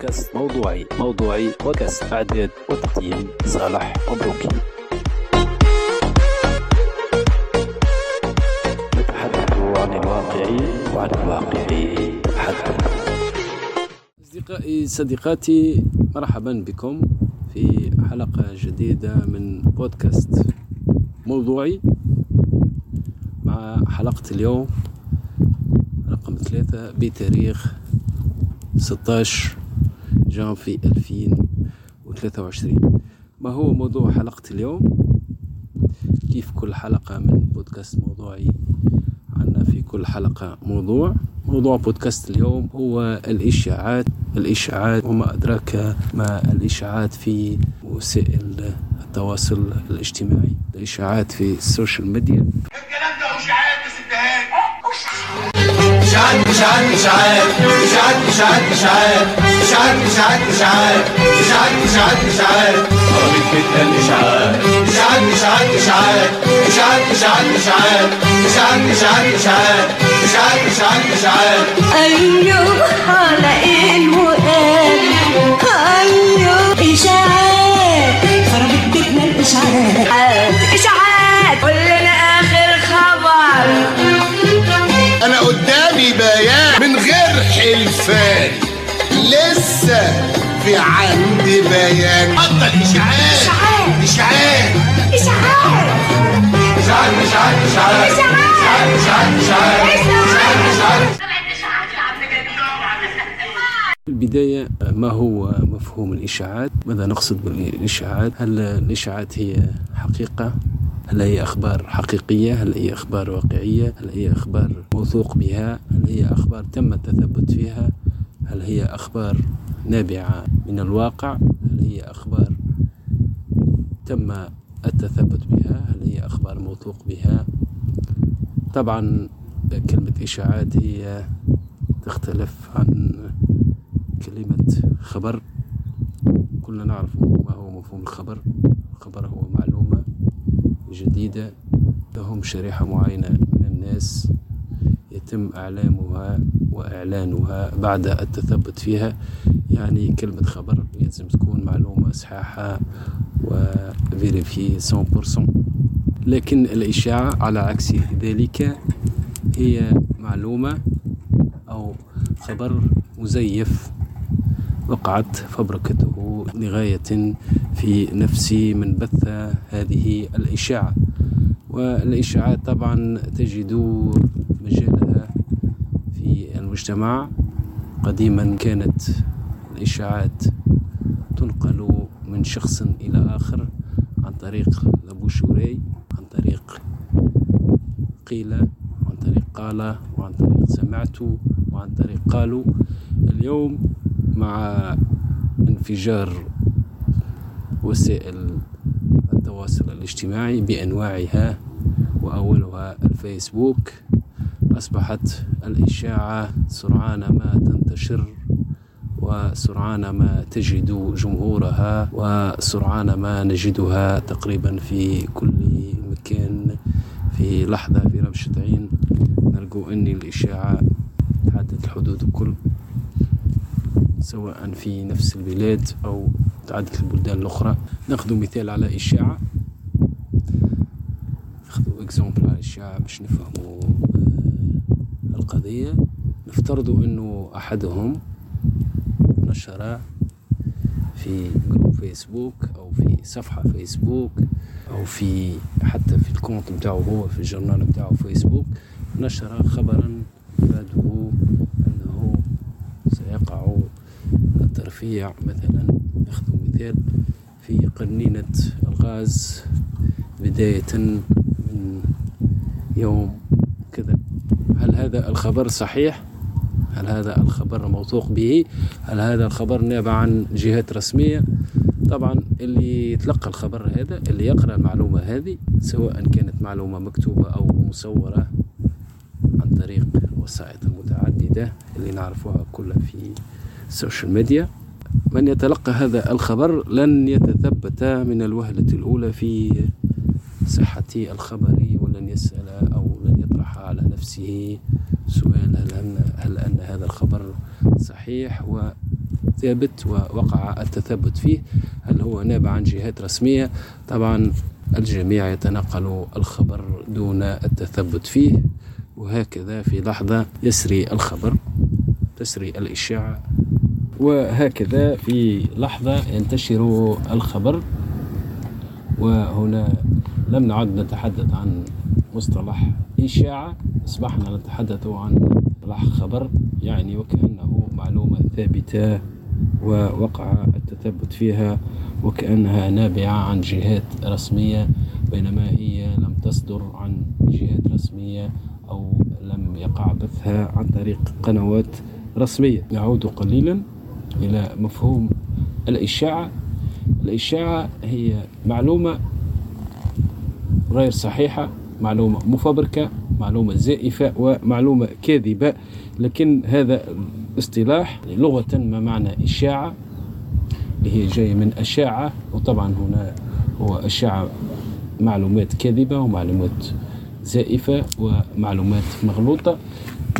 بودكاست موضوعي موضوعي بودكاست إعداد وتقديم صالح مبروكي نتحدث عن الواقع وعن الواقع. حدث أصدقائي صديقاتي مرحبا بكم في حلقة جديدة من بودكاست موضوعي. مع حلقة اليوم رقم ثلاثة بتاريخ 16 جانفي 2023 ما هو موضوع حلقة اليوم؟ كيف كل حلقة من بودكاست موضوعي؟ عنا في كل حلقة موضوع. موضوع بودكاست اليوم هو الإشاعات. الإشاعات وما أدراك ما الإشاعات في وسائل التواصل الاجتماعي. الإشاعات في ال social media. الكلام ده اشاعات اشاعات اشاعات اشاعات اشاعات اشاعات اشاعات اشاعات اشاعات اشاعات اشاعات اشاعات قربت فتنة الاشاعات اشاعات اشاعات اشاعات اشاعات اشاعات اشاعات اشاعات اشاعات اشاعات اشاعات اشاعات اشاعات أيوه على عندي بيان بطل اشاعات إشاعات. اشاعات إشاعات اشاعات اشاعات اشاعات اشاعات اشاعات اشاعات اشاعات في البداية ما هو مفهوم الإشاعات؟ ماذا نقصد بالإشاعات؟ هل الإشاعات هي حقيقة؟ هل هي أخبار حقيقية؟ هل هي أخبار واقعية؟ هل هي أخبار موثوق بها؟ هل هي أخبار تم التثبت فيها؟ هل هي أخبار نابعة من الواقع هل هي أخبار تم التثبت بها؟ هل هي أخبار موثوق بها؟ طبعا كلمة إشاعات هي تختلف عن كلمة خبر. كلنا نعرف ما هو مفهوم الخبر. الخبر هو معلومة جديدة لهم شريحة معينة من الناس. يتم إعلامها وإعلانها بعد التثبت فيها. يعني كلمة خبر لازم تكون معلومة صحيحة وفيريفي 100% لكن الإشاعة على عكس ذلك هي معلومة أو خبر مزيف وقعت فبركته لغاية في نفس من بث هذه الإشاعة. والإشاعات طبعا تجد مجالها في المجتمع. قديما كانت الإشاعات تنقل من شخص إلى آخر عن طريق لابوشوري عن طريق قيل عن طريق قال وعن طريق سمعت وعن طريق قالوا. اليوم مع انفجار وسائل التواصل الاجتماعي بأنواعها وأولها الفيسبوك أصبحت الإشاعة سرعان ما تنتشر وسرعان ما تجد جمهورها وسرعان ما نجدها تقريبا في كل مكان في لحظة في رمشة عين نلقوا أن الإشاعة تعدت الحدود الكل سواء في نفس البلاد أو تعدت البلدان الأخرى. ناخذ مثال على إشاعة. ناخذ exemple على إشاعة باش نفهموا آه، القضية. نفترض أنه أحدهم نشر في groupe فيسبوك أو في صفحة فيسبوك أو في حتى في ال compte متاعه هو في ال journal متاعه فيسبوك نشر خبرا يفاده أنه سيقع الترفيع مثلا ناخذ مثال في قنينة الغاز بداية من يوم كذا هل هذا الخبر صحيح؟ هل هذا الخبر موثوق به؟ هل هذا الخبر نابع عن جهات رسمية؟ طبعا اللي يتلقى الخبر هذا اللي يقرأ المعلومة هذه سواء كانت معلومة مكتوبة أو مصورة عن طريق وسائط المتعددة اللي نعرفوها كلها في السوشيال ميديا من يتلقى هذا الخبر لن يتثبت من الوهلة الأولى في صحة الخبر ولن يسأل أو لن يطرح على نفسه سؤال هل أن, هل أن هذا الخبر صحيح ثابت ووقع التثبت فيه؟ هل هو نابع عن جهات رسمية؟ طبعا الجميع يتنقل الخبر دون التثبت فيه وهكذا في لحظة يسري الخبر تسري الإشاعة وهكذا في لحظة ينتشر الخبر وهنا لم نعد نتحدث عن مصطلح إشاعة. أصبحنا نتحدث عن خبر يعني وكأنه معلومة ثابتة ووقع التثبت فيها وكأنها نابعة عن جهات رسمية بينما هي لم تصدر عن جهات رسمية أو لم يقع بثها عن طريق قنوات رسمية. نعود قليلا إلى مفهوم الإشاعة. الإشاعة هي معلومة غير صحيحة معلومة مفبركة معلومة زائفة ومعلومة كاذبة. لكن هذا الاصطلاح لغة ما معنى إشاعة اللي هي جاية من أشاعة. وطبعا هنا هو أشاعة معلومات كاذبة ومعلومات زائفة ومعلومات مغلوطة.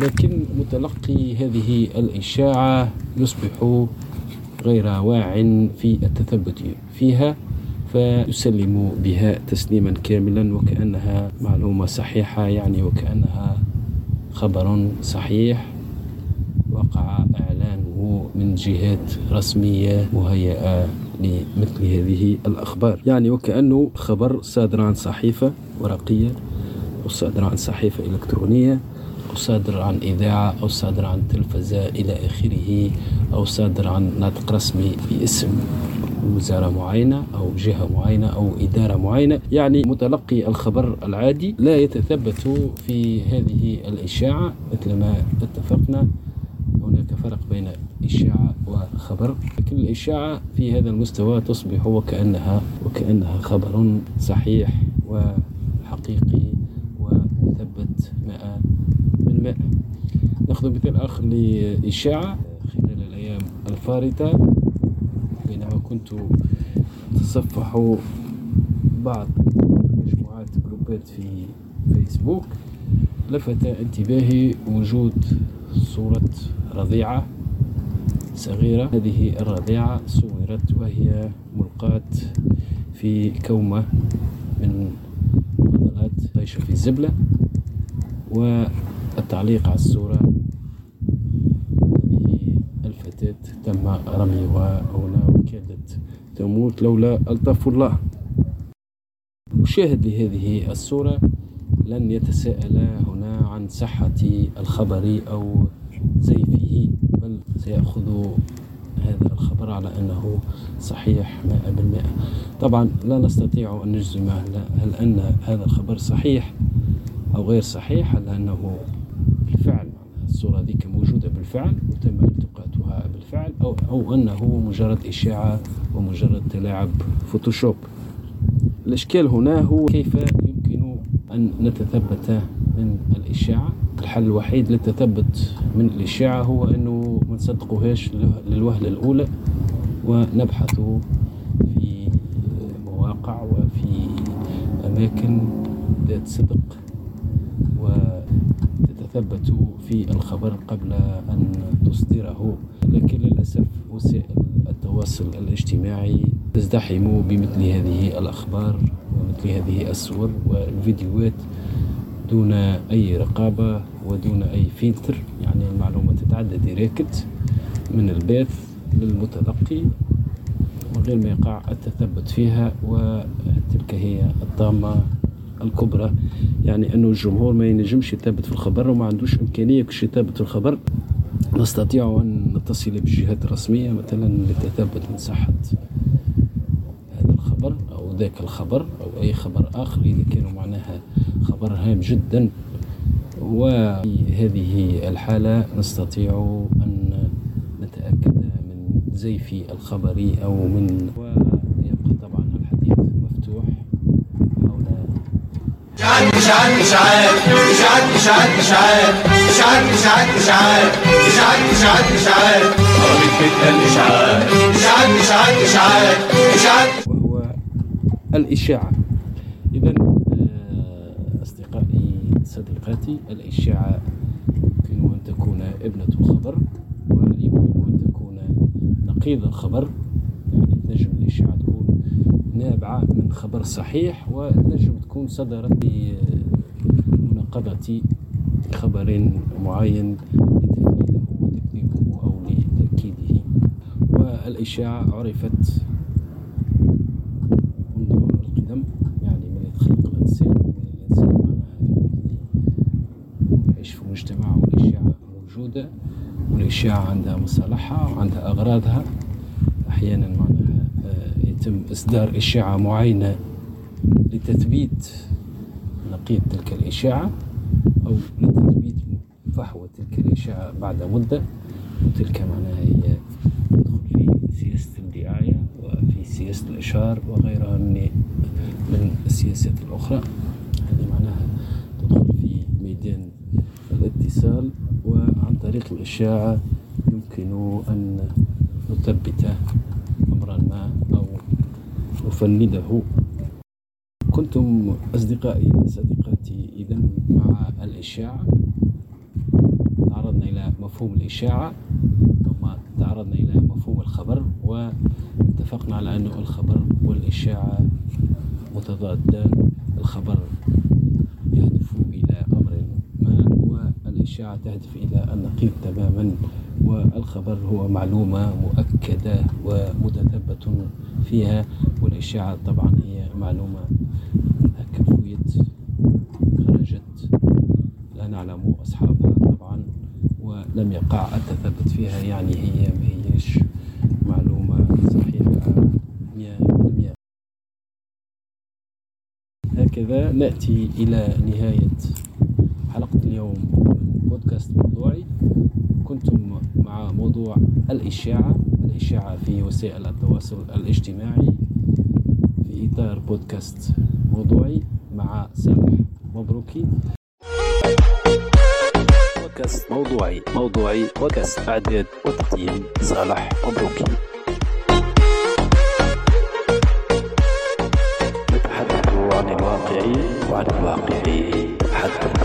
لكن متلقي هذه الإشاعة يصبح غير واع في التثبت فيها. فيسلم بها تسليما كاملا وكأنها معلومة صحيحة يعني وكأنها خبر صحيح. وقع إعلانه من جهات رسمية مهيئة لمثل هذه الأخبار. يعني وكأنه خبر صادر عن صحيفة ورقية أو صادر عن صحيفة إلكترونية أو صادر عن إذاعة أو صادر عن تلفزة إلى آخره أو صادر عن ناطق رسمي باسم وزارة معينة أو جهة معينة أو إدارة معينة. يعني متلقي الخبر العادي لا يتثبت في هذه الإشاعة. مثل ما اتفقنا هناك فرق بين إشاعة وخبر. لكن الإشاعة في هذا المستوى تصبح وكأنها وكأنها خبر صحيح وحقيقي ومثبت مئة بالمئة نأخذ مثال آخر لإشاعة. خلال الأيام الفارطة كنت أتصفح بعض مجموعات جروبات في فيسبوك لفت انتباهي وجود صورة رضيعة صغيرة. هذه الرضيعة صورت وهي ملقاة في كومة من فضلات عايشة في الزبلة والتعليق على الصورة هذه الفتاة تم رميها هنا وكادت تموت لولا ألطف الله. المشاهد لهذه الصورة لن يتساءل هنا عن صحة الخبر أو زيفه بل سيأخذ هذا الخبر على أنه صحيح مائة بالمائة. طبعا لا نستطيع أن نجزم هل أن هذا الخبر صحيح أو غير صحيح هل أنه بالفعل الصورة ذيك موجودة بالفعل وتم بالفعل أو, أو أنه مجرد إشاعة ومجرد تلاعب فوتوشوب. الإشكال هنا هو كيف يمكن أن نتثبت من الإشاعة؟ الحل الوحيد للتثبت من الإشاعة هو أنه ما نصدقوهاش للوهلة الأولى ونبحث في مواقع وفي أماكن ذات صدق وتتثبت في الخبر قبل أن تصدره. لكن للأسف وسائل التواصل الاجتماعي تزدحم بمثل هذه الأخبار ومثل هذه الصور والفيديوهات دون أي رقابة ودون أي فلتر. يعني المعلومة تتعدى direct من الباث للمتلقي من غير ما يقع التثبت فيها وتلك هي الطامة الكبرى. يعني أنه الجمهور ما ينجمش يثبت في الخبر وما عندوش إمكانية كش يثبت في الخبر. نستطيع أن نتصل بالجهات الرسمية مثلا للتثبت من صحة هذا الخبر أو ذاك الخبر أو أي خبر آخر إذا كانوا معناها خبر هام جدا. وفي هذه الحالة نستطيع أن نتأكد من زيف الخبر أو من إشاعات إشاعات إشاعات إشاعات إشاعات إشاعات إشاعات إشاعات إشاعات إشاعات إشاعات عربية بيتنا إشاعات إشاعات وهو الإشاعة إذا أصدقائي صديقاتي الإشاعة يمكن أن تكون ابنة الخبر ويمكن أن تكون نقيض الخبر يعني تنجم الإشاعة تكون نابعة من خبر صحيح وتنجم تكون صدرت بمناقضة خبر معين وتكذيبه أو لتأكيده. والإشاعة عرفت منذ القدم يعني من الإنسان الإنسان يعيش في مجتمع والإشاعة موجودة والإشاعة عندها مصالحها وعندها أغراضها أحيانا معناها يتم إصدار إشاعة معينة لتثبيت نقيض تلك الإشاعة أو لتثبيت فحوى تلك الإشاعة بعد مدة. وتلك معناها هي تدخل في سياسة الدعاية وفي سياسة الإشهار وغيرها من من السياسات الأخرى. هذه معناها تدخل في ميدان الاتصال وعن طريق الإشاعة يمكن أن نثبت أمرا ما أو نفنده كنتم أصدقائي صديقاتي. إذا مع الإشاعة تعرضنا إلى مفهوم الإشاعة. ثم تعرضنا إلى مفهوم الخبر واتفقنا على أن الخبر والإشاعة متضادان. الخبر يهدف إلى أمر ما والإشاعة تهدف إلى النقيض تماما والخبر هو معلومة مؤكدة ومتثبت فيها. والإشاعة طبعا هي معلومة كفويت خرجت لا نعلم أصحابها طبعا ولم يقع التثبت فيها يعني هي ما هيش معلومة صحيحة مية بالمية. هكذا نأتي إلى نهاية حلقة اليوم من بودكاست موضوعي. كنتم مع موضوع الإشاعة الإشاعة في وسائل التواصل الاجتماعي. إطار بودكاست موضوعي مع صالح مبروكي. بودكاست موضوعي موضوعي بودكاست. إعداد وتقديم صالح مبروكي. نتحدث عن الواقع وعن الواقع. نتحدث